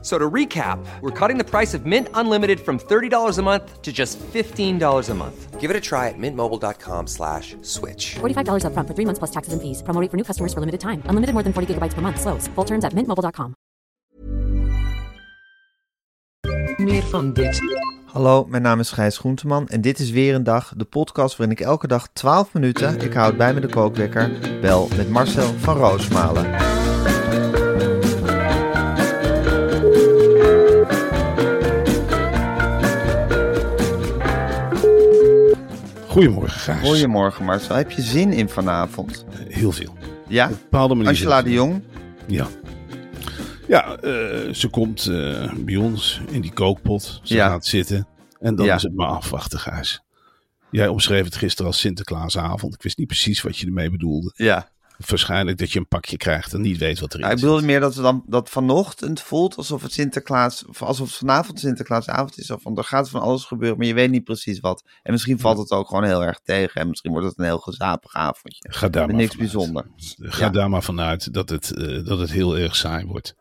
So to recap, we're cutting the price of Mint Unlimited from $30 a month to just $15 a month. Give it a try at mintmobile.com slash switch. $45 upfront for three months plus taxes and fees. Promo rate for new customers for limited time. Unlimited more than 40 gigabytes per month. Slows. Full terms at mintmobile.com. Meer van dit. Hallo, mijn naam is Gijs Groenteman en dit is weer een dag, de podcast waarin ik elke dag 12 minuten, ik houd bij me de kookwekker, bel met Marcel van Roosmalen. Goedemorgen, Gijs. Goedemorgen Marcel, heb je zin in vanavond? Heel veel. Ja? Op een bepaalde manier. Angela de Jong? Ja. Ja, eh, ze komt eh, bij ons in die kookpot. Ze Ja. gaat zitten. En dan Ja. is het maar afwachten, Gijs. Jij omschreef het gisteren als Sinterklaasavond. Ik wist niet precies wat je ermee bedoelde. Ja. Waarschijnlijk dat je een pakje krijgt en niet weet wat erin Ja, ik zit. bedoelde meer dat we dan dat vanochtend voelt alsof het Sinterklaas, of alsof het vanavond Sinterklaasavond is. Of van er gaat van alles gebeuren, maar je weet niet precies wat. En misschien valt het ook gewoon heel erg tegen. En misschien wordt het een heel gezapig avondje. Ga daar maar niks vanuit. bijzonder. Ga Ja. daar maar vanuit dat het, eh, dat het heel erg saai wordt.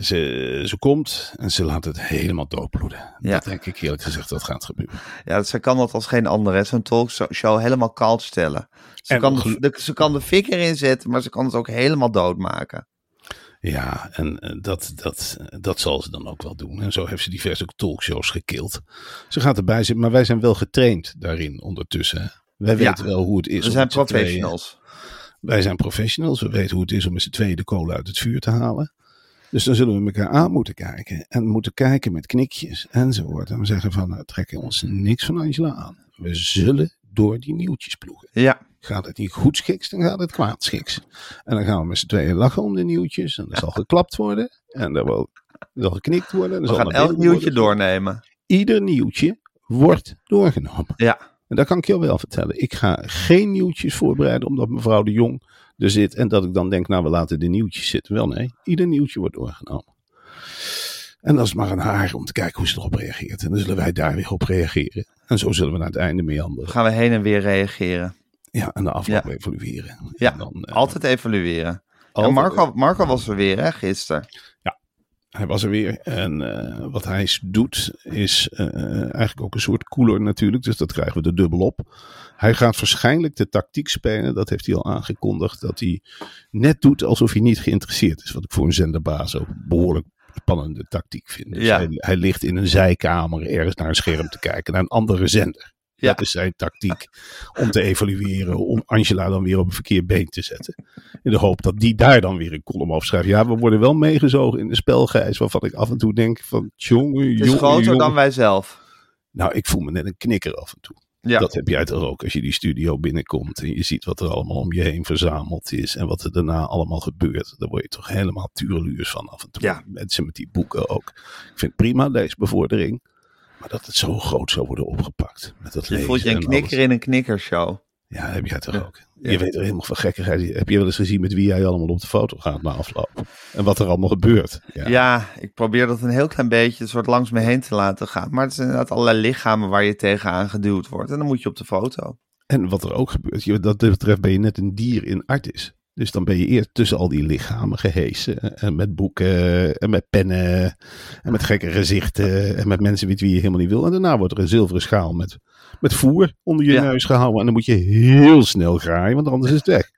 Ze, ze komt en ze laat het helemaal doodbloeden. Ja. Dat denk ik eerlijk gezegd dat gaat gebeuren. Ja, ze kan dat als geen ander. Zo'n talkshow helemaal koud stellen. Ze En kan, de, de- ze kan de fik erin zetten, maar ze kan het ook helemaal doodmaken. Ja, en eh, dat, dat, dat zal ze dan ook wel doen. En zo heeft ze diverse talkshows gekild. Ze gaat erbij zitten, maar wij zijn wel getraind daarin ondertussen. Wij Ja. weten wel hoe het is. We zijn professionals. wij zijn professionals. We weten hoe het is om met z'n tweeën de kolen uit het vuur te halen. Dus dan zullen we elkaar aan moeten kijken. En moeten kijken met knikjes enzovoort. En we zeggen van, nou, trekken ons niks van Angela aan. We zullen door die nieuwtjes ploegen. Ja, Gaat het niet goed schiks, dan gaat het kwaad schiks. En dan gaan we met z'n tweeën lachen om de nieuwtjes. En er zal geklapt worden. En er, er zal geknikt worden. en er we zal gaan elk nieuwtje worden. doornemen. Ieder nieuwtje wordt doorgenomen. Ja, En dat kan ik jou wel vertellen. Ik ga geen nieuwtjes voorbereiden omdat mevrouw de Jong er zit. En dat ik dan denk, nou we laten de nieuwtjes zitten. Wel nee, ieder nieuwtje wordt doorgenomen. En dat is maar aan haar om te kijken hoe ze erop reageert. En dan zullen wij daar weer op reageren. En zo zullen we naar het einde meanderen. gaan we heen en weer reageren. Ja, en de afloop Ja. evalueren. Ja, dan, eh, altijd evalueren. En Marco, Marco was er weer, hè, gisteren. Hij was er weer. En eh, wat hij doet is eh, eigenlijk ook een soort cooler natuurlijk. Dus dat krijgen we er dubbel op. Hij gaat waarschijnlijk de tactiek spelen. Dat heeft hij al aangekondigd. Dat hij net doet alsof hij niet geïnteresseerd is. Wat ik voor een zenderbaas ook behoorlijk spannende tactiek vind. Dus Ja. hij, hij ligt in een zijkamer ergens naar een scherm te kijken. Naar een andere zender. Ja. Dat is zijn tactiek om te evalueren. Om Angela dan weer op een verkeerd been te zetten. In de hoop dat die daar dan weer een column over schrijft. Ja, we worden wel meegezogen in de spelgeis. Waarvan ik af en toe denk van jongen, Het is jongen, groter jongen. dan wij zelf. Nou, ik voel me net een knikker af en toe. Ja, Dat heb jij toch ook als je die studio binnenkomt. En je ziet wat er allemaal om je heen verzameld is. En wat er daarna allemaal gebeurt. Daar word je toch helemaal tureluurs van af en toe. Ja. Mensen met die boeken ook. Ik vind prima, leesbevordering. Maar dat het zo groot zou worden opgepakt. Met dat je voelt je een en knikker in een knikkershow. Ja, heb jij toch Ja. ook. Ja. Je weet er helemaal van gekkigheid. Heb je wel eens gezien met wie jij allemaal op de foto gaat na afloop? En wat er allemaal gebeurt. Ja. Ja. ik probeer dat een heel klein beetje soort langs me heen te laten gaan. Maar het zijn inderdaad allerlei lichamen waar je tegenaan geduwd wordt. En dan moet je op de foto. En wat er ook gebeurt, dat betreft ben je net een dier in artis. Dus dan ben je eerst tussen al die lichamen gehesen. En met boeken, en met pennen, en met gekke gezichten. En met mensen met wie je helemaal niet wil. En daarna wordt er een zilveren schaal met, met voer onder je Ja. neus gehouden. En dan moet je heel snel graaien, want anders is het weg.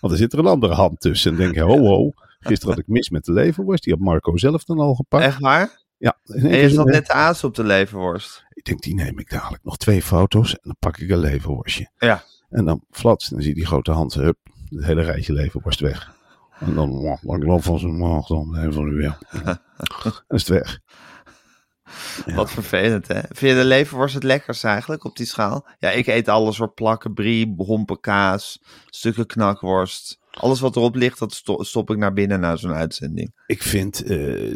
Want er zit er een andere hand tussen. En dan denk je, ho ho, gisteren had ik mis met de leverworst. Die had Marco zelf dan al gepakt. Echt waar? Ja, En je zat net de aas op de leverworst. Ik denk, die neem ik dadelijk. Nog twee foto's en dan pak ik een leverworstje. Ja. En dan flats, dan zie je die grote hand, hup, het hele rijtje leverworst weg. En dan, ik loop van zijn maag dan even van weer. Dan is het weg. Wat vervelend, hè? Vind je de leverworst het lekkerst eigenlijk op die schaal? Ja, ik eet alles hoor. Plakken, brie, hompen kaas, stukken knakworst. Alles wat erop ligt, dat sto- stop ik naar binnen na zo'n uitzending. Ik vind eh,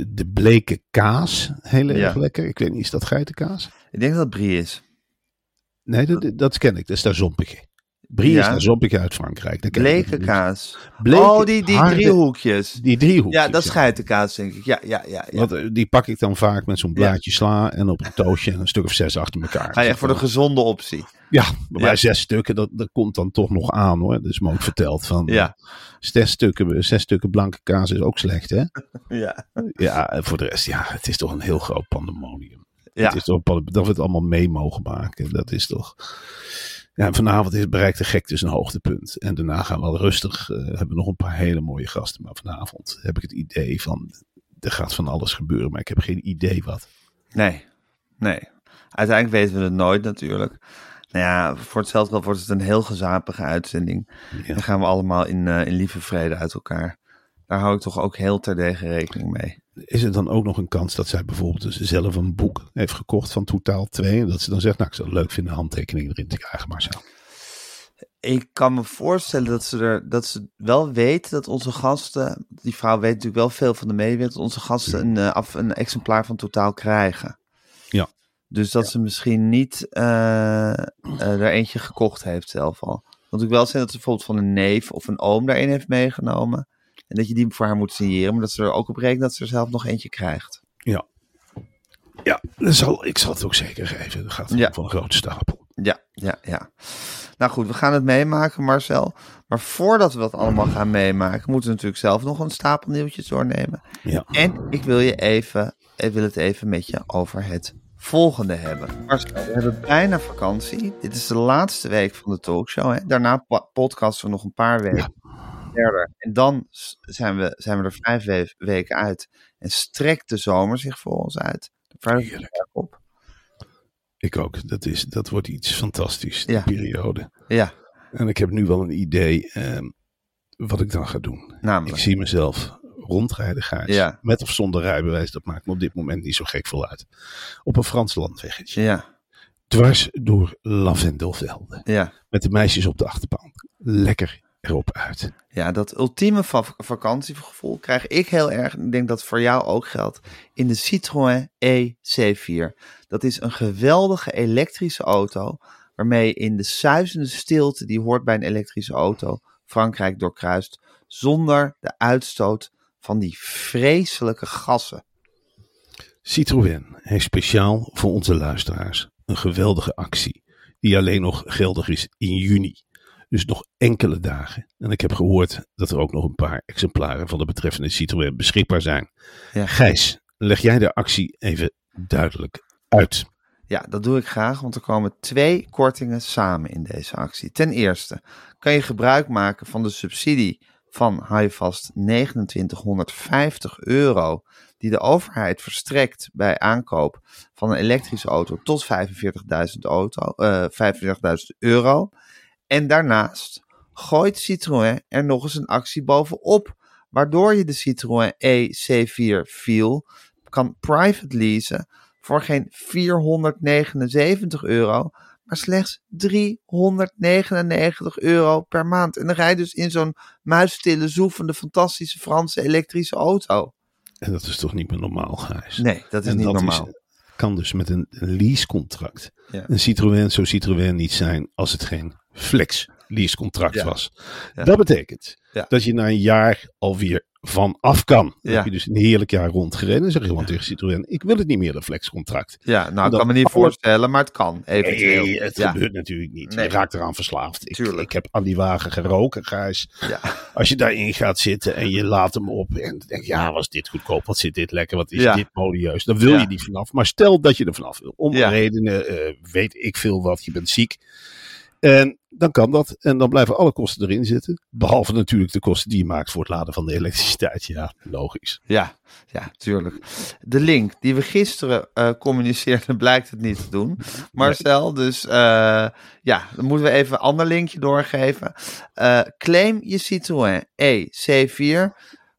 de bleke kaas heel erg Ja. lekker. Ik weet niet, is dat geitenkaas? Ik denk dat het brie is. Nee, dat, dat ken ik. Dat is daar zompige. Brie is Ja. daar zompige uit Frankrijk. Dat ik Bleke kaas. Bleke, oh, die, die harde- driehoekjes. Die driehoekjes. Ja, dat is geitenkaas, denk ik. Ja, ja, ja. ja. Want eh, die pak ik dan vaak met zo'n blaadje sla en op een toastje en een stuk of zes achter elkaar. Ga je echt voor de gezonde optie. Ja, bij mij Ja. zes stukken, dat, dat komt dan toch nog aan hoor. Dat is me ook verteld van Ja. zes, stukken, zes stukken blanke kaas is ook slecht hè. Ja. Ja, en voor de rest, ja, het is toch een heel groot pandemonium. Ja. Het is toch, een dat we het allemaal mee mogen maken. Dat is toch... Ja, en vanavond is, bereikt de gek dus een hoogtepunt. En daarna gaan we wel rustig, eh, hebben we nog een paar hele mooie gasten. Maar vanavond heb ik het idee van, er gaat van alles gebeuren. Maar ik heb geen idee wat. Nee, nee. Uiteindelijk weten we het nooit natuurlijk. Nou ja, voor hetzelfde geld wordt het een heel gezapige uitzending. Ja. Dan gaan we allemaal in, eh, in lieve vrede uit elkaar. Daar hou ik toch ook heel terdege rekening mee. Is er dan ook nog een kans dat zij bijvoorbeeld dus zelf een boek heeft gekocht van totaal twee. En dat ze dan zegt, nou ik zou het leuk vinden een handtekening erin te krijgen, Marcel. Ik kan me voorstellen dat ze, er, dat ze wel weten dat onze gasten... Die vrouw weet natuurlijk wel veel van de media... dat onze gasten een, eh, af, een exemplaar van totaal krijgen. Ja. Dus dat ze misschien niet eh, er eentje gekocht heeft zelf al. Want ik wel zijn dat ze bijvoorbeeld van een neef of een oom daar een heeft meegenomen. En dat je die voor haar moet signeren. Maar dat ze er ook op rekenen dat ze er zelf nog eentje krijgt. Ja. Ja, dat zal, ik zal het ook zeker geven. Dat gaat Ja. van een grote stapel. Ja, ja, ja. Nou goed, we gaan het meemaken, Marcel. Maar voordat we dat allemaal gaan meemaken, moeten we natuurlijk zelf nog een stapel nieuwtjes doornemen. Ja. En ik wil je even, ik wil het even met je over het volgende hebben. Marcel, we hebben bijna vakantie. Dit is de laatste week van de talkshow. Hè? Daarna po- podcasten we nog een paar weken verder. En dan zijn we, zijn we er vijf we- weken uit. En strekt de zomer zich voor ons uit. Heerlijk. op. Ik ook. Dat, is, dat wordt iets fantastisch, die Ja. periode. Ja, En ik heb nu wel een idee ehm, wat ik dan ga doen. namelijk. Ik zie mezelf rondrijden, Gijs. Ja. Met of zonder rijbewijs, dat maakt me op dit moment niet zo gek veel uit. Op een Frans landweggetje. Ja, Dwars door lavendelvelden. ja. Met de meisjes op de achterbank. Lekker erop uit. Ja, dat ultieme va- vakantiegevoel krijg ik heel erg. En ik denk dat voor jou ook geldt. In de Citroën EC4. Dat is een geweldige elektrische auto. Waarmee in de suizende stilte die hoort bij een elektrische auto. Frankrijk doorkruist. Zonder de uitstoot van die vreselijke gassen. Citroën heeft speciaal voor onze luisteraars een geweldige actie. Die alleen nog geldig is in juni. Dus nog enkele dagen. En ik heb gehoord dat er ook nog een paar exemplaren van de betreffende Citroën beschikbaar zijn. Ja. Gijs, leg jij de actie even duidelijk uit. Ja, dat doe ik graag, want er komen twee kortingen samen in deze actie. Ten eerste kan je gebruik maken van de subsidie van hou je vast 2950 euro die de overheid verstrekt bij aankoop van een elektrische auto tot 45.000 auto, eh 45.000 euro. En daarnaast gooit Citroën er nog eens een actie bovenop, waardoor je de Citroën EC4 Feel kan private leasen voor geen 479 euro, maar slechts 399 euro per maand. En dan rij je dus in zo'n muisstille, zoefende, fantastische Franse elektrische auto. En dat is toch niet meer normaal, Gijs? Nee, dat is En niet dat normaal. kan dus met een leasecontract. Ja. Een Citroën zou Citroën niet zijn als het geen flex leasecontract Ja. was. Ja. Dat betekent Ja. dat je na een jaar alweer van af kan. Dan Ja. heb je dus een heerlijk jaar rondgereden. Zeg je gewoon tegen Citroën, ik wil het niet meer, dat flexcontract. Ja, nou, ik kan me niet alle- voorstellen, maar het kan, eventueel. Nee, het gebeurt natuurlijk niet. Nee. Je raakt eraan verslaafd. Ik, ik heb aan die wagen geroken, Gijs. Ja. Als je daarin gaat zitten en je laat hem op en denkt, ja, was dit goedkoop? Wat zit dit lekker? Wat is dit modieus? Dan wil je niet vanaf. Maar stel dat je er vanaf wil. Om redenen, eh, weet ik veel wat, je bent ziek. En dan kan dat. En dan blijven alle kosten erin zitten. Behalve natuurlijk de kosten die je maakt voor het laden van de elektriciteit. Ja, logisch. Ja, ja, tuurlijk. De link die we gisteren eh, communiceerden blijkt het niet te doen. Marcel, dus eh, ja, dan moeten we even een ander linkje doorgeven. Eh, claim je Citroën EC4.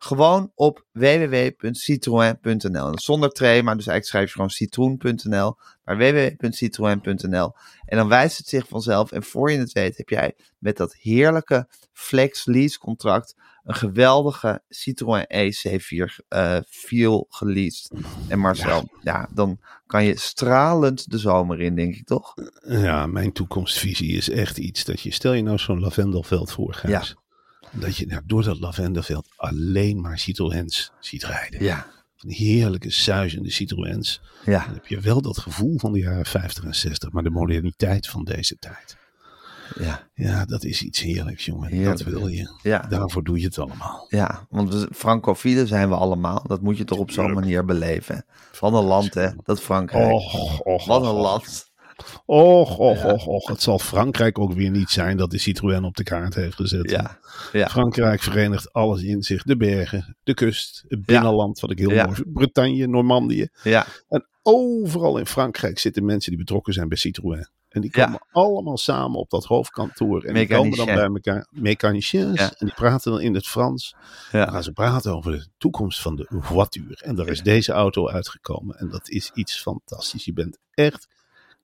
Gewoon op www.citroën.nl. Zonder trema, dus eigenlijk schrijf je gewoon citroen.nl. Maar www.citroën.nl. En dan wijst het zich vanzelf. En voor je het weet heb jij met dat heerlijke flex lease contract een geweldige Citroën EC4 eh Feel geleased. En Marcel, ja. dan kan je stralend de zomer in, denk ik toch? Ja, mijn toekomstvisie is echt iets dat je, stel je nou zo'n lavendelveld voor, Gijs. Dat je nou, door dat lavendelveld alleen maar Citroëns ziet rijden. Ja, Van heerlijke, suizende Citroëns. ja, Dan heb je wel dat gevoel van de jaren 50 en 60, maar de moderniteit van deze tijd. ja, Ja, dat is iets heerlijks, jongen. Heerlijk. Dat wil je. ja. Daarvoor doe je het allemaal. Ja, want we, francofielen zijn we allemaal. Dat moet je toch op zo'n manier beleven. Van een land, hè, dat Frankrijk. Och, och, Wat een och, land. Och, och, och, och. Het zal Frankrijk ook weer niet zijn dat de Citroën op de kaart heeft gezet. Ja, ja, Frankrijk verenigt alles in zich. De bergen, de kust, het binnenland, wat ik heel mooi vind. Bretagne, Normandië. ja, En overal in Frankrijk zitten mensen die betrokken zijn bij Citroën. En die Ja. komen allemaal samen op dat hoofdkantoor. En die komen dan bij elkaar, mechaniciens. Ja. En die praten dan in het Frans. Dan ja. gaan ze praten over de toekomst van de voituur. En daar is deze auto uitgekomen. En dat is iets fantastisch. Je bent echt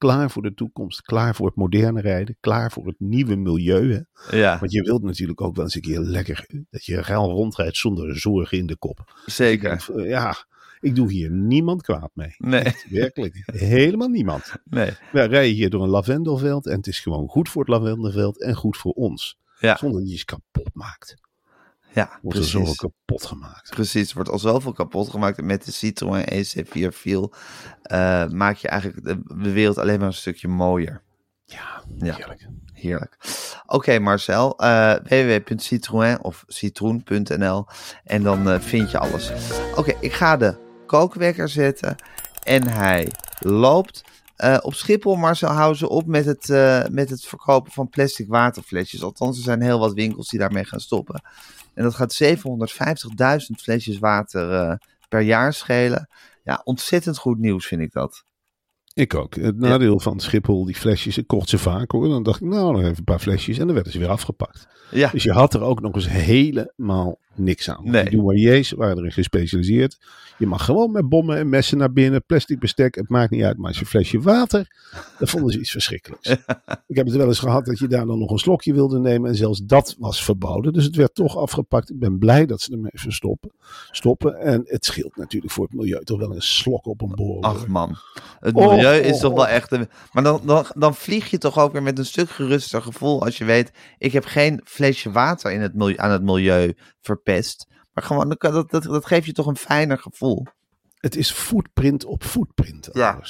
klaar voor de toekomst. Klaar voor het moderne rijden. Klaar voor het nieuwe milieu. Hè? ja Want je wilt natuurlijk ook wel eens een keer lekker dat je ruil rondrijdt zonder zorgen in de kop. zeker. Ja, ik doe hier niemand kwaad mee. Nee, Echt, werkelijk. Helemaal niemand. nee. Wij rijden hier door een lavendelveld en het is gewoon goed voor het lavendelveld en goed voor ons. Ja, Zonder dat je je kapot maakt. Ja Wordt er zoveel precies. kapot gemaakt. Precies, wordt al zoveel kapot gemaakt. En met de Citroën EC4 Feel eh, maak je eigenlijk de, wereld alleen maar een stukje mooier. Ja, Ja. heerlijk. Heerlijk. Oké Marcel, www.citroën of citroen.nl en dan eh, vind je alles. Oké, ik ga de kookwekker zetten en hij loopt. Op Schiphol, Marcel, houden ze op met het, met het verkopen van plastic waterflesjes. Althans, er zijn heel wat winkels die daarmee gaan stoppen. En dat gaat 750.000 flesjes water eh, per jaar schelen. Ja, ontzettend goed nieuws vind ik dat. Ik ook. Het nadeel van Schiphol, die flesjes, ik kocht ze vaak hoor. Dan dacht ik, nou, nog even een paar flesjes. En dan werden ze weer afgepakt. Ja, Dus je had er ook nog eens helemaal niks aan. Nee. Die douaniers waren erin gespecialiseerd. Je mag gewoon met bommen en messen naar binnen, plastic bestek, het maakt niet uit. Maar als je een flesje water, dan vonden ze iets verschrikkelijks. Ik heb het wel eens gehad dat je daar dan nog een slokje wilde nemen. En zelfs dat was verboden. Dus het werd toch afgepakt. Ik ben blij dat ze ermee verstoppen. Stoppen. En het scheelt natuurlijk voor het milieu toch wel een slok op een borrel. Ach man, het milieu is och, toch wel och. echt... Een... Maar dan, dan, dan vlieg je toch ook weer met een stuk geruster gevoel als je weet... ik heb geen flesje water in het milieu, aan het milieu verpest. Maar gewoon, dat, dat, dat geeft je toch een fijner gevoel. Het is footprint op footprint. Ja.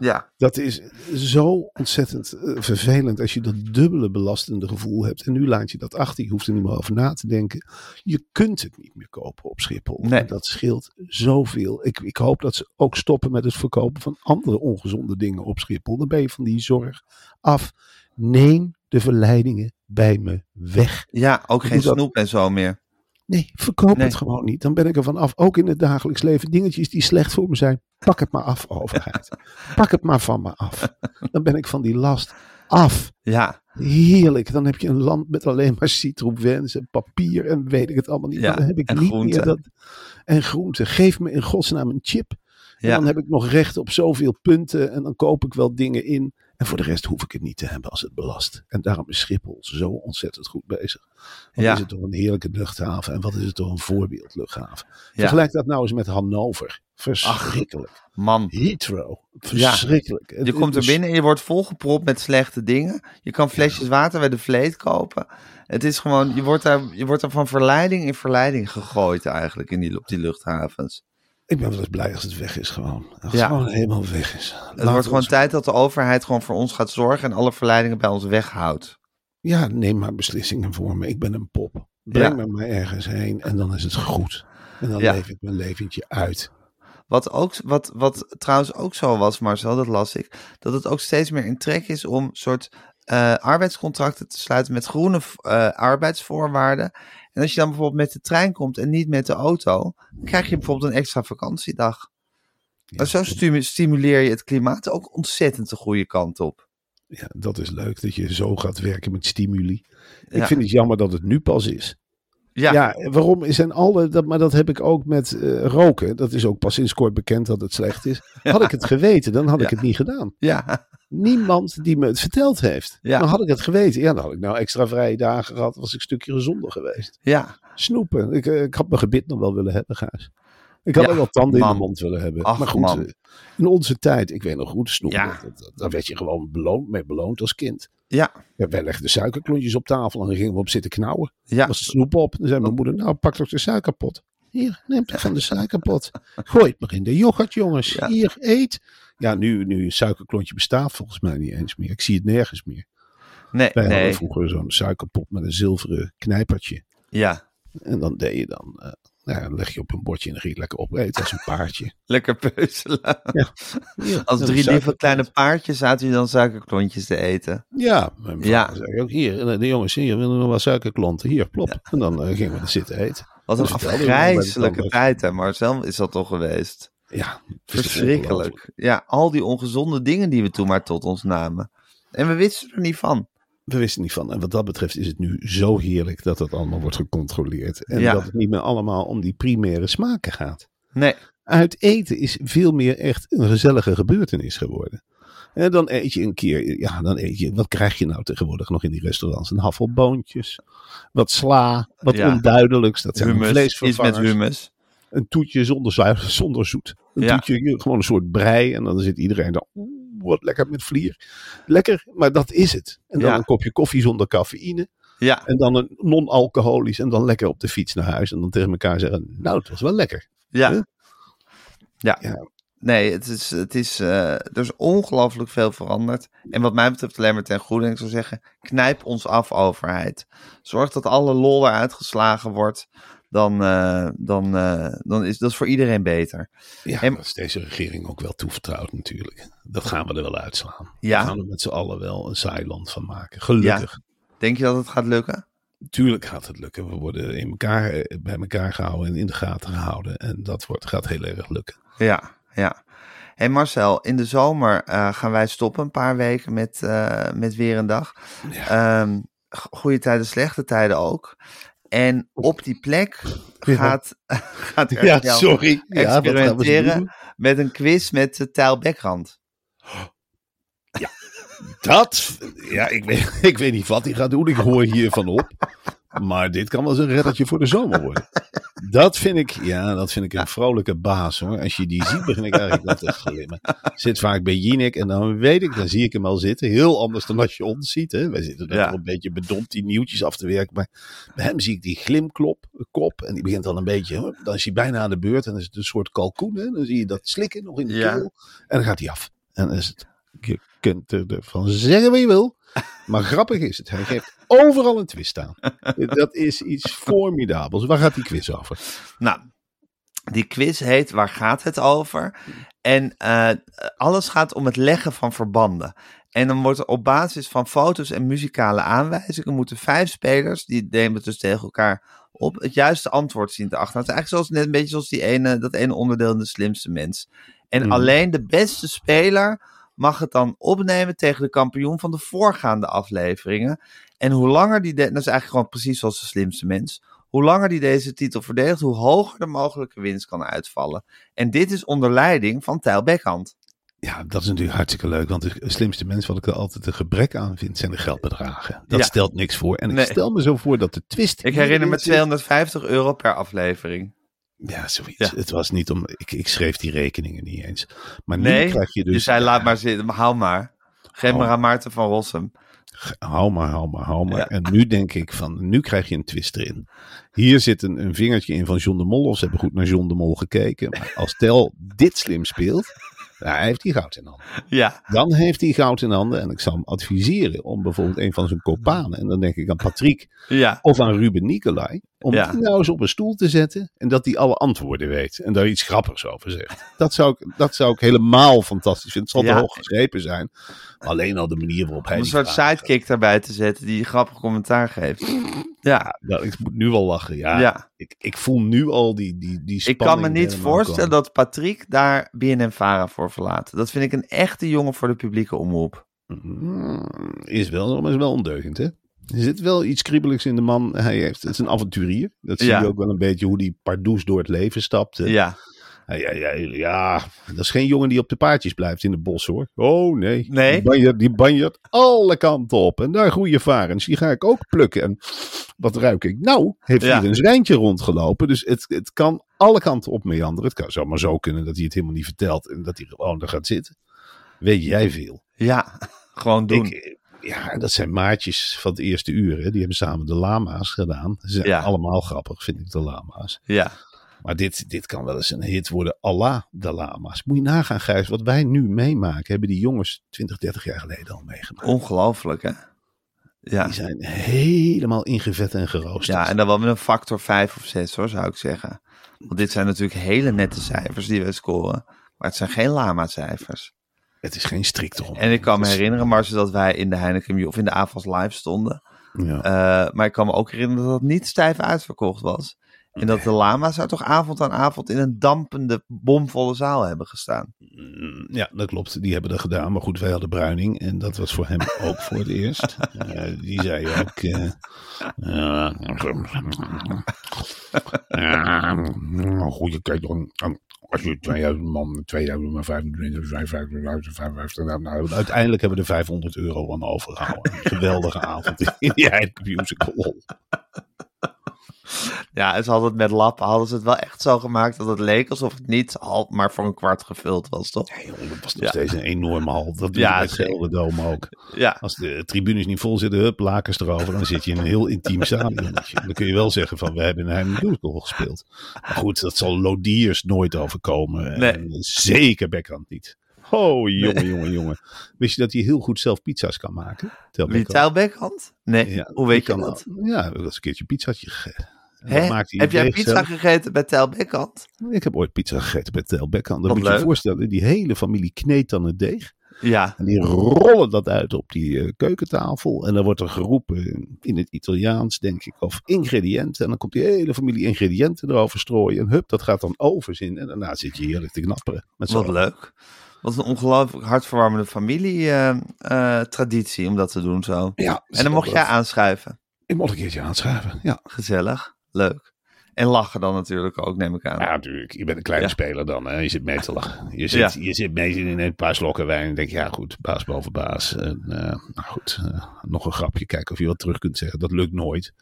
Ja, Dat is zo ontzettend eh, vervelend als je dat dubbele belastende gevoel hebt. En nu laat je dat achter. Je hoeft er niet meer over na te denken. Je kunt het niet meer kopen op Schiphol. Nee. En dat scheelt zoveel. Ik, ik hoop dat ze ook stoppen met het verkopen van andere ongezonde dingen op Schiphol. Dan ben je van die zorg af. Neem de verleidingen bij me weg. ja ook geen snoep en zo meer. Nee, verkoop Nee. het gewoon niet. Dan ben ik er van af. Ook in het dagelijks leven. Dingetjes die slecht voor me zijn. Pak het maar af, overheid. Pak het maar van me af. Dan ben ik van die last af. Ja, Heerlijk. Dan heb je een land met alleen maar citroëns en papier en weet ik het allemaal niet. Ja, dan heb ik en niet meer dat. En groenten. Geef me in godsnaam een chip. En ja. dan heb ik nog recht op zoveel punten. En dan koop ik wel dingen in. En voor de rest hoef ik het niet te hebben als het belast. En daarom is Schiphol zo ontzettend goed bezig. Wat Ja. is het toch een heerlijke luchthaven. En wat is het toch een voorbeeldluchthaven. Vergelijk dat nou eens met Hannover. Verschrikkelijk. Man, Heathrow. Verschrikkelijk. Je komt er binnen en je wordt volgepropt met slechte dingen. Je kan flesjes water bij de vleet kopen. Het is gewoon, je wordt daar, je wordt daar van verleiding in verleiding gegooid eigenlijk in die, op die luchthavens. Ik ben wel eens blij als het weg is gewoon. Als Ja. het gewoon helemaal weg is. Het wordt gewoon tijd dat de overheid gewoon voor ons gaat zorgen en alle verleidingen bij ons weghoudt. Ja, neem maar beslissingen voor me. Ik ben een pop. Breng Ja. me maar ergens heen en dan is het goed. En dan Ja. leef ik mijn leventje uit. Wat, ook, wat, wat trouwens ook zo was, Marcel, dat las ik, dat het ook steeds meer in trek is om soort eh, arbeidscontracten te sluiten met groene eh, arbeidsvoorwaarden. En als je dan bijvoorbeeld met de trein komt en niet met de auto, dan krijg je bijvoorbeeld een extra vakantiedag. Ja, En zo stimu- stimuleer je het klimaat ook ontzettend de goede kant op. ja, dat is leuk dat je zo gaat werken met stimuli. Ja. Ik vind het jammer dat het nu pas is. Ja. Ja, waarom zijn alle, dat, maar dat heb ik ook met eh, roken. Dat is ook pas sinds kort bekend dat het slecht is. Had ik het geweten, dan had ik het niet gedaan. Ja. Niemand die me het verteld heeft. Ja. Dan had ik het geweten. Ja, dan had ik nou extra vrije dagen gehad. Was ik een stukje gezonder geweest. Ja. Snoepen. Ik, eh, ik had mijn gebit nog wel willen hebben, Gijs. Ik had Ja, ook wel tanden in de mond willen hebben. Ach, maar goed, man. eh, in onze tijd, ik weet nog goed, snoepen. Ja. Daar werd je gewoon beloond, mee beloond als kind. Ja. Ja, wij legden suikerklontjes op tafel en dan gingen we op zitten knauwen. Ja. was de snoep op. Dan zei mijn moeder, nou pak toch de suikerpot. Hier, neem het van de suikerpot. Gooi het maar in de yoghurt, jongens. Ja. Hier, eet. Ja, nu, nu een suikerklontje bestaat volgens mij niet eens meer. Ik zie het nergens meer. Nee, Wij hadden nee. vroeger zo'n suikerpot met een zilveren knijpertje. Ja. En dan deed je dan, eh, nou ja, dan leg je op een bordje en dan ging je lekker opeten als een paardje. Lekker peuzelen. Hier, Als drie lieve kleine paardjes zaten je dan suikerklontjes te eten. Ja, mijn Ja. zei ook hier, eh, de jongens hier willen nog wel suikerklonten. Hier, plop. En dan eh, gingen we er zitten eten. Wat een afgrijzelijke tijd, hè Marcel, is dat toch geweest? Ja. Verschrikkelijk. Ja, al die ongezonde dingen die we toen maar tot ons namen. En we wisten er niet van. We wisten niet van. En wat dat betreft is het nu zo heerlijk dat het allemaal wordt gecontroleerd. En Ja. dat het niet meer allemaal om die primaire smaken gaat. Nee, Uit eten is veel meer echt een gezellige gebeurtenis geworden. En dan eet je een keer, ja, dan eet je, wat krijg je nou tegenwoordig nog in die restaurants? Een haffelboontjes, wat sla, wat Ja. onduidelijks. Dat zijn hummus. Iets met vleesvervangers. hummus. Een toetje zonder, zonder zoet. Een Ja. toetje, gewoon een soort brei. En dan zit iedereen dan, wat lekker met vlier. Lekker, maar dat is het. En dan Ja. een kopje koffie zonder cafeïne. Ja, En dan een non-alcoholisch. En dan lekker op de fiets naar huis. En dan tegen elkaar zeggen, nou, het was wel lekker. ja. Huh? Ja. Ja. Nee, het is, het is, eh, er is ongelooflijk veel veranderd. En wat mij betreft alleen maar ten goede. En ik zou zeggen, knijp ons af, overheid. Zorg dat alle lol eruit geslagen wordt. Dan, eh, dan, eh, dan is dat voor iedereen beter. Ja, En- dat is deze regering ook wel toevertrouwd natuurlijk. Dat gaan we er wel uitslaan. Ja. We gaan er met z'n allen wel een saai land van maken. Gelukkig. Denk je dat het gaat lukken? Tuurlijk gaat het lukken. We worden in elkaar, bij elkaar gehouden en in de gaten gehouden. En dat wordt, gaat heel erg lukken. Ja, ja. Hey Marcel, in de zomer eh, gaan wij stoppen een paar weken met, eh, met weer een dag. Ehm, goede tijden, slechte tijden ook. En op die plek Ja. gaat, gaat er Ja, sorry. Ja, experimenteren doen? met een quiz met uh, Tijl Bekrand. Dat, ja, ik weet, ik weet niet wat hij gaat doen. Ik hoor hiervan op. Maar dit kan wel eens een reddertje voor de zomer worden. Dat vind ik, ja, dat vind ik een vrolijke baas hoor. Als je die ziet, begin ik eigenlijk wel te glimmen. Zit vaak bij Jinek en dan weet ik, dan zie ik hem al zitten. Heel anders dan als je ons ziet. Hè. Wij zitten Ja. een beetje bedompt die nieuwtjes af te werken. Maar bij hem zie ik die glimklop, kop. En die begint al een beetje, hoor. dan is hij bijna aan de beurt. En dan is het een soort kalkoen. Hè. Dan zie je dat slikken nog in de Ja. keel. En dan gaat hij af. En dan is het, je kunt ervan zeggen wat je wil. Maar grappig is het. Hij geeft overal een twist aan. Dat is iets formidabels. Waar gaat die quiz over? Nou, die quiz heet Waar gaat het over? En eh, alles gaat om het leggen van verbanden. En dan wordt er op basis van foto's en muzikale aanwijzingen moeten vijf spelers, die nemen dus tegen elkaar op, het juiste antwoord zien te achter. Het is eigenlijk zoals, net een beetje zoals die ene, dat ene onderdeel in de slimste mens. En Mhm. alleen de beste speler mag het dan opnemen tegen de kampioen van de voorgaande afleveringen. En hoe langer die, de, dat is eigenlijk gewoon precies zoals de slimste mens. Hoe langer die deze titel verdedigt, hoe hoger de mogelijke winst kan uitvallen. En dit is onder leiding van Tijl Beckhand. Ja, dat is natuurlijk hartstikke leuk. Want de slimste mens, wat ik er altijd een gebrek aan vind, zijn de geldbedragen. Dat Ja. stelt niks voor. En ik stel me zo voor dat de twist. Ik herinner me hierin zit- 250 euro per aflevering. Ja, zoiets. Ja. Het was niet om. Ik, ik schreef die rekeningen niet eens. Maar Nee, nu krijg je dus. Dus hij ja, laat maar zitten, hou maar. Geef maar aan Maarten van Rossum. Hou maar, hou maar, hou maar. Ja. En nu denk ik van, nu krijg je een twist erin. Hier zit een, een vingertje in van John de Mol. Of ze hebben goed naar John de Mol gekeken. Maar als Tel dit slim speelt, ja, hij heeft hij goud in handen. Ja, Dan heeft hij goud in handen. En ik zou hem adviseren om bijvoorbeeld een van zijn kopanen. En dan denk ik aan Patrick ja, of aan Ruben Nicolai. Om Ja. die nou eens op een stoel te zetten. En dat hij alle antwoorden weet. En daar iets grappigs over zegt. Dat zou ik, dat zou ik helemaal fantastisch vinden. Het zal Ja. te hoog geschrepen zijn. Alleen al de manier waarop hij om een die soort sidekick daarbij te zetten die grappig commentaar geeft. Ja, ik moet nu al lachen. Ja, Ja. Ik, ik voel nu al die, die, die ik spanning. kan me niet voorstellen komen. dat Patrick daar BNN-Vara voor verlaat. Dat vind ik een echte jongen voor de publieke omroep. Mm, Is wel, maar is wel ondeugend, hè? Er zit wel iets kriebeligs in de man. Hij heeft, het is een avonturier. Dat zie Ja. je ook wel een beetje hoe die pardoes door het leven stapt. Ja, Ja, ja, ja, dat is geen jongen die op de paardjes blijft in het bos hoor. Oh nee. Nee? Die banjert, die banjert alle kanten op. En daar groeien varens. Die ga ik ook plukken. En wat ruik ik? Nou, heeft Ja. hier een zwijntje rondgelopen. Dus het, het kan alle kanten op meanderen. Het kan zomaar zo kunnen dat hij het helemaal niet vertelt. En dat hij gewoon er gaat zitten. Weet jij veel. ja. Gewoon doen. Ik, ja, dat zijn maatjes van het eerste uur. Hè. Die hebben samen de lama's gedaan. Ze zijn Ja. allemaal grappig, vind ik, de lama's. Ja. Maar dit, dit kan wel eens een hit worden. Allah de lama's. Moet je nagaan, Gijs. Wat wij nu meemaken, hebben die jongens 20, 30 jaar geleden al meegemaakt. Ongelooflijk, hè? Ja. Die zijn helemaal ingevet en geroosterd. Ja, en dan wel met een factor 5 of 6 hoor, zou ik zeggen. Want dit zijn natuurlijk hele nette cijfers die we scoren. Maar het zijn geen lama-cijfers. Het is geen strikte hond. En ik kan me herinneren, Marcel, dat wij in de Heineken of in de AFAS live stonden. Ja. Eh, maar ik kan me ook herinneren dat het niet stijf uitverkocht was. En dat de lama's daar toch avond aan avond in een dampende, bomvolle zaal hebben gestaan. Mm, Ja, dat klopt. Die hebben dat gedaan. Maar goed, wij hadden Bruining. En dat was voor hem ook voor het eerst. Eh, die zei ook... eh, ja, ja, nou, goeie kijk dan. Als je 2000 man, 2025, 55, nou, nou, uiteindelijk hebben we er 500 euro aan overgehouden. Geweldige avond in die Musical. Ja, en ze hadden het met lappen, hadden ze het wel echt zo gemaakt dat het leek alsof het niet half, maar voor een kwart gevuld was, toch? Nee, joh, dat was nog Ja. steeds een enorme hal. Dat doe Ja, zeker. Gelderdoom ook. Ja, Als de tribunes niet vol zitten, hup, lakens erover. Dan zit je in een heel intiem stadionnetje. Dan kun je wel zeggen van, we hebben in Heim Musical gespeeld. Maar goed, dat zal Lodiers nooit overkomen. Nee. En zeker Beckhand niet. Oh, jongen, jongen, jongen. Wist je dat hij heel goed zelf pizza's kan maken? Tel wie Beckhand. Tijlbeckhand? Nee, Ja, hoe weet je dat? Ja, hebben eens een keertje pizzaatje gegeten. Heb jij pizza zelf. gegeten bij Tijlbeckhand? Ik heb ooit pizza gegeten bij Tel. Dan Wat moet je je voorstellen, die hele familie kneedt dan het deeg. Ja, En die rollen dat uit op die eh, keukentafel. En dan wordt er geroepen in het Italiaans, denk ik, of ingrediënten. En dan komt die hele familie ingrediënten erover strooien. En hup, dat gaat dan overzin. En daarna zit je heerlijk te knapperen. Met wat leuk. Wat een ongelooflijk hartverwarmende familie-traditie om dat te doen zo. Ja, En dan mocht jij aan. aanschuiven. Ik mocht een keertje aanschrijven. Ja. Gezellig, leuk. En lachen dan natuurlijk ook, neem ik aan. ja, natuurlijk. Je bent een kleine Ja. speler dan. Hè. Je zit mee te lachen. Je zit, Ja. je zit mee in een paar slokken wijn. En denk je, ja goed, baas boven baas. En, eh, nou goed, eh, nog een grapje. Kijken of je wat terug kunt zeggen. Dat lukt nooit.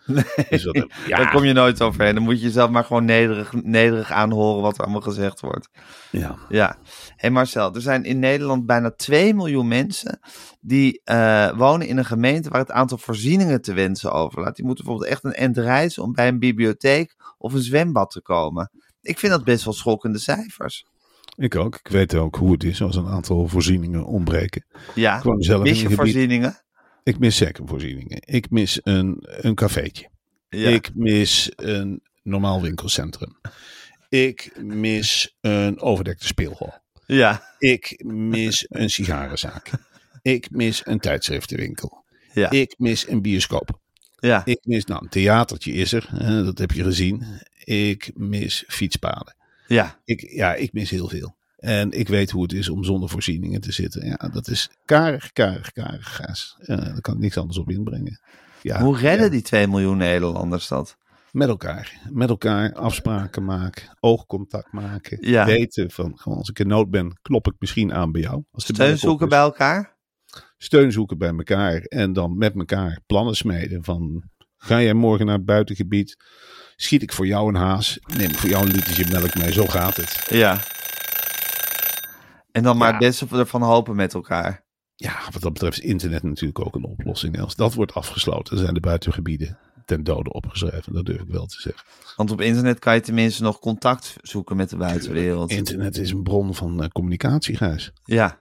Dus dat, ja, Daar kom je nooit overheen. Dan moet je jezelf maar gewoon nederig, nederig aanhoren wat er allemaal gezegd wordt. ja. Ja. Hé Marcel, er zijn in Nederland bijna 2 miljoen mensen die eh, wonen in een gemeente waar het aantal voorzieningen te wensen overlaat. Die moeten bijvoorbeeld echt een end reizen om bij een bibliotheek of een zwembad te komen. Ik vind dat best wel schokkende cijfers. Ik ook. Ik weet ook hoe het is als een aantal voorzieningen ontbreken. Ja, zelf mis je voorzieningen? Ik mis zeker voorzieningen. Ik mis een, een cafeetje. Ja. Ik mis een normaal winkelcentrum. Ik mis een overdekte speelhal. ja, Ik mis een sigarenzaak. Ik mis een tijdschriftenwinkel. ja, Ik mis een bioscoop. Ja. Ik mis, nou, een theatertje is er. hè, dat heb je gezien. Ik mis fietspaden. ja. Ik, ja, ik mis heel veel. En ik weet hoe het is om zonder voorzieningen te zitten. Ja, dat is karig, karig, karig gaas. Eh, daar kan ik niks anders op inbrengen. Ja, Hoe redden ja, die 2 miljoen Nederlanders dat? Met elkaar. Met elkaar afspraken maken. Oogcontact maken. Ja. Weten van, gewoon als ik in nood ben, klop ik misschien aan bij jou. Als Steun zoeken bij elkaar? Steun zoeken bij elkaar. En dan met elkaar plannen smeden van... Ga jij morgen naar het buitengebied? Schiet ik voor jou een haas? Neem ik voor jou een literje melk mee? Zo gaat het. Ja. En dan maar Ja. beste ervan hopen met elkaar. Ja, wat dat betreft is internet natuurlijk ook een oplossing. Als dat wordt afgesloten, zijn de buitengebieden ten dode opgeschreven. Dat durf ik wel te zeggen. Want op internet kan je tenminste nog contact zoeken met de buitenwereld. Internet is een bron van eh, communicatie, Gijs. Ja.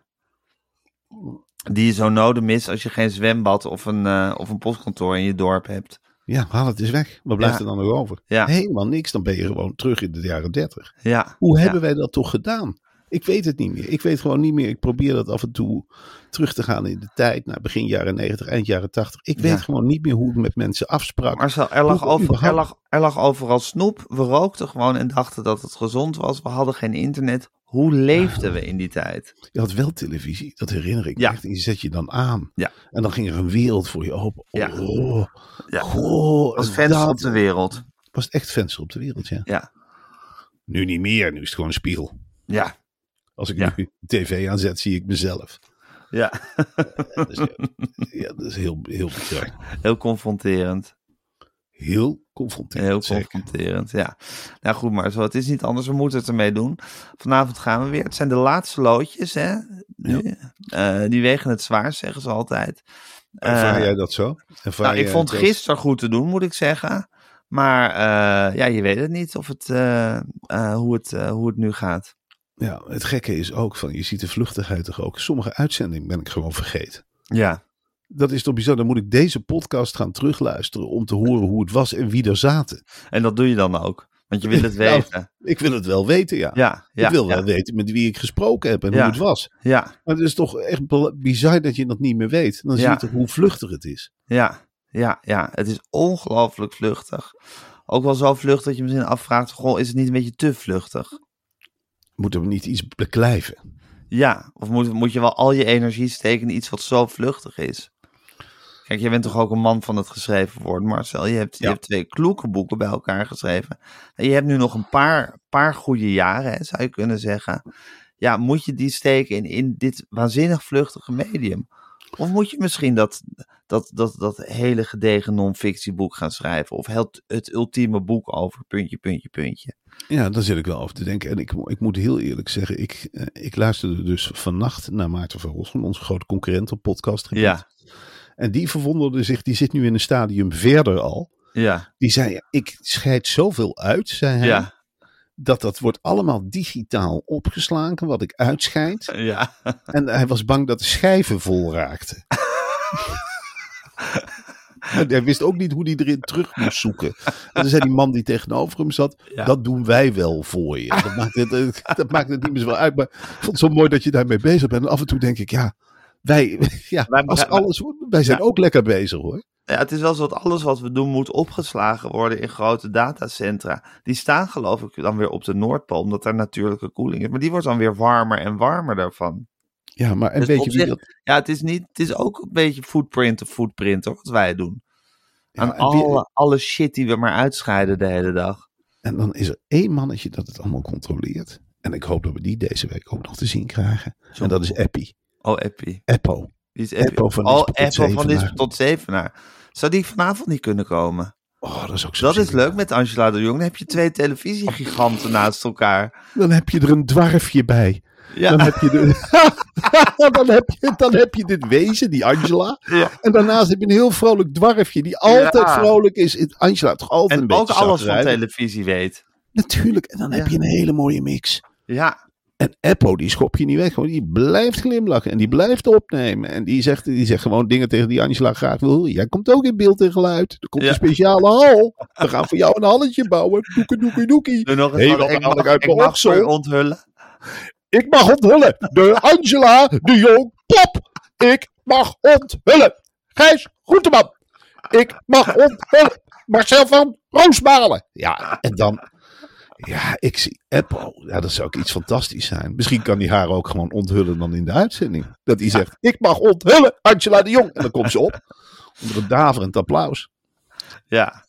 Die je zo nodig mist als je geen zwembad of een, eh, of een postkantoor in je dorp hebt. Ja, haal het eens weg. Wat blijft Ja. er dan nog over? Ja. Helemaal niks. Dan ben je gewoon terug in de jaren dertig. Ja. Hoe hebben wij dat toch gedaan? Ik weet het niet meer. Ik weet gewoon niet meer. Ik probeer dat af en toe terug te gaan in de tijd. Naar begin jaren 90, eind jaren 80. Ik weet gewoon niet meer hoe ik met mensen afsprak. Marcel, er over, er, lag, er lag overal snoep. We rookten gewoon en dachten dat het gezond was. We hadden geen internet. Hoe leefden we in die tijd? Je had wel televisie, dat herinner ik Ja. echt. En die zet je dan aan. Ja. En dan ging er een wereld voor je open. Ja. Oh, Ja. goh, Als en venster dat op de wereld. was echt venster op de wereld, ja. Ja, Nu niet meer, nu is het gewoon een spiegel. ja, Als ik Ja. nu tv aanzet, zie ik mezelf. ja. Dat is, ja, dat is heel, heel bizar. Heel confronterend. Heel confronterend. Heel zeker. confronterend, ja. Nou goed, maar zo, het is niet anders. We moeten het ermee doen. Vanavond gaan we weer. Het zijn de laatste loodjes, hè. Nu. Eh, die wegen het zwaar, zeggen ze altijd. Ervaar Eh, jij dat zo? Ervaar Nou, ik vond het gisteren goed te doen, moet ik zeggen. Maar eh, ja, je weet het niet of het, hoe, het, hoe het nu gaat. Ja, het gekke is ook van, je ziet de vluchtigheid toch ook. Sommige uitzendingen ben ik gewoon vergeten. Ja, Dat is toch bizar. Dan moet ik deze podcast gaan terugluisteren om te horen hoe het was en wie er zaten. en dat doe je dan ook. Want je wil het Nou, weten. Ik wil het wel weten, ja. Ja, ja, ik wil ja, wel weten met wie ik gesproken heb en hoe het was. ja, Maar het is toch echt bizar dat je dat niet meer weet. Dan zie je toch hoe vluchtig het is. ja, ja, ja. Het is ongelooflijk vluchtig. Ook wel zo vluchtig dat je misschien afvraagt, goh, is het niet een beetje te vluchtig? Moeten we niet iets beklijven? Ja, of moet, moet je wel al je energie steken in iets wat zo vluchtig is? Kijk, jij bent toch ook een man van het geschreven woord, Marcel. Je hebt, je hebt twee kloeke boeken bij elkaar geschreven. En je hebt nu nog een paar, paar goede jaren, hè, zou je kunnen zeggen. Ja, moet je die steken in, in dit waanzinnig vluchtige medium? Of moet je misschien dat, dat, dat, dat hele gedegen non-fictieboek gaan schrijven? Of het, het ultieme boek over puntje, puntje, puntje? Ja, daar zit ik wel over te denken. En ik, ik moet heel eerlijk zeggen, ik, eh, ik luisterde dus vannacht naar Maarten van Rossum, onze grote concurrent op podcast. Ja, En die verwonderde zich, die zit nu in een stadium verder al. ja, Die zei, ik scheid zoveel uit, zei hij, ja, dat dat wordt allemaal digitaal opgeslagen, wat ik uitscheid. ja. En hij was bang dat de schijven vol raakten. En hij wist ook niet hoe hij erin terug moest zoeken. En dan zei die man die tegenover hem zat, Ja. dat doen wij wel voor je. Dat maakt, het, dat maakt het niet meer zo uit. Maar ik vond het zo mooi dat je daarmee bezig bent. En af en toe denk ik, ja, wij, ja Wij- als alles, wij zijn Ja. ook lekker bezig hoor. Ja, het is wel zo dat alles wat we doen moet opgeslagen worden in grote datacentra. Die staan geloof ik dan weer op de Noordpool, omdat daar natuurlijke koeling is. Maar die wordt dan weer warmer en warmer daarvan. Ja, maar en Dus weet op je wie zich- dat... Ja, het is, niet, het is ook een beetje footprint of footprint hoor, wat wij doen. Aan Ja, en wie- alle, alle shit die we maar uitscheiden de hele dag. En dan is er één mannetje dat het allemaal controleert. En ik hoop dat we die deze week ook nog te zien krijgen. Zo. En dat is Eppie. Oh, Eppie. Eppo. Die is Eppo van oh, Eppo van. Lisbeth tot Zevenaar. Zou die vanavond niet kunnen komen? Oh, dat is ook zo Dat is leuk met Angela de Jong. Dan heb je twee televisiegiganten naast elkaar. Dan heb je er een dwarfje bij. Ja, Dan heb je, de, dan, heb je, dan heb je dit wezen, die Angela. Ja. En daarnaast heb je een heel vrolijk dwarfje die altijd Ja. vrolijk is. Angela toch altijd en een ook beetje alles van televisie weet. Natuurlijk. En dan heb je een hele mooie mix. Ja, En Eppo, die schop je niet weg. Gewoon, die blijft glimlachen en die blijft opnemen. En die zegt, die zegt gewoon dingen tegen die Angela graag wil. Jij komt ook in beeld en geluid. Er komt Ja. een speciale hal. We gaan voor jou een halletje bouwen. Doekie, doekie, doekie. doe nog eens Hey, wat. ik mag, uit ik mag onthullen. Ik mag onthullen. De Angela de Jong Pop. Ik mag onthullen. Gijs Groenteman. Ik mag onthullen. Marcel van Roosmalen. Ja, en dan... Ja, ik zie Apple. Ja, dat zou ook iets fantastisch zijn. Misschien kan hij haar ook gewoon onthullen dan in de uitzending. Dat hij zegt, ik mag onthullen, Angela de Jong. En dan komt ze op. Onder een daverend applaus. Ja.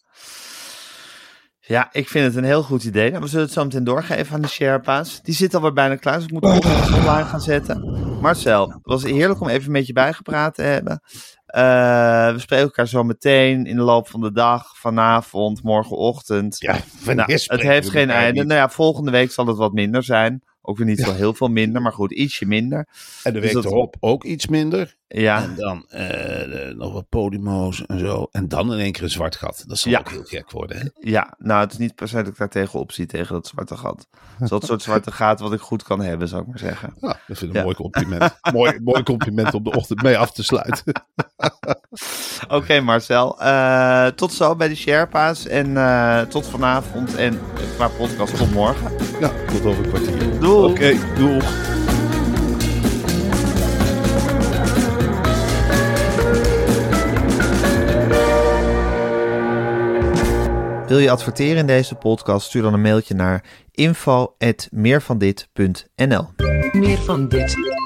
Ja, ik vind het een heel goed idee. Nou, we zullen het zo meteen doorgeven aan de Sherpa's. Die zit alweer bijna klaar, dus ik moet nog online gaan zetten. Marcel, het was heerlijk om even met je bijgepraat te hebben. Eh, we spreken elkaar zo meteen in de loop van de dag, vanavond, morgenochtend. Ja, Nou, het heeft geen einde. Nou ja, volgende week zal het wat minder zijn. Ook weer niet zo heel veel minder, maar goed, ietsje minder. En de Dus week dat- erop ook iets minder. Ja, En dan eh, nog wat Podimo's en zo. En dan in één keer een zwart gat. Dat zal Ja. ook heel gek worden. Hè? ja, nou, het is niet per se dat ik daar tegenop zie, tegen dat zwarte gat. Dat soort zwarte gaat wat ik goed kan hebben, zou ik maar zeggen. Ja, dat vind ik een Ja. mooi compliment. mooi, mooi compliment om de ochtend mee af te sluiten. Oké Marcel, Eh, tot zo bij de Sherpa's en eh, tot vanavond en qua podcast tot morgen. Ja, tot over een kwartier. Doei. Oké, doeg. Wil je adverteren in deze podcast? Stuur dan een mailtje naar info.meervandit.nl Meer van dit.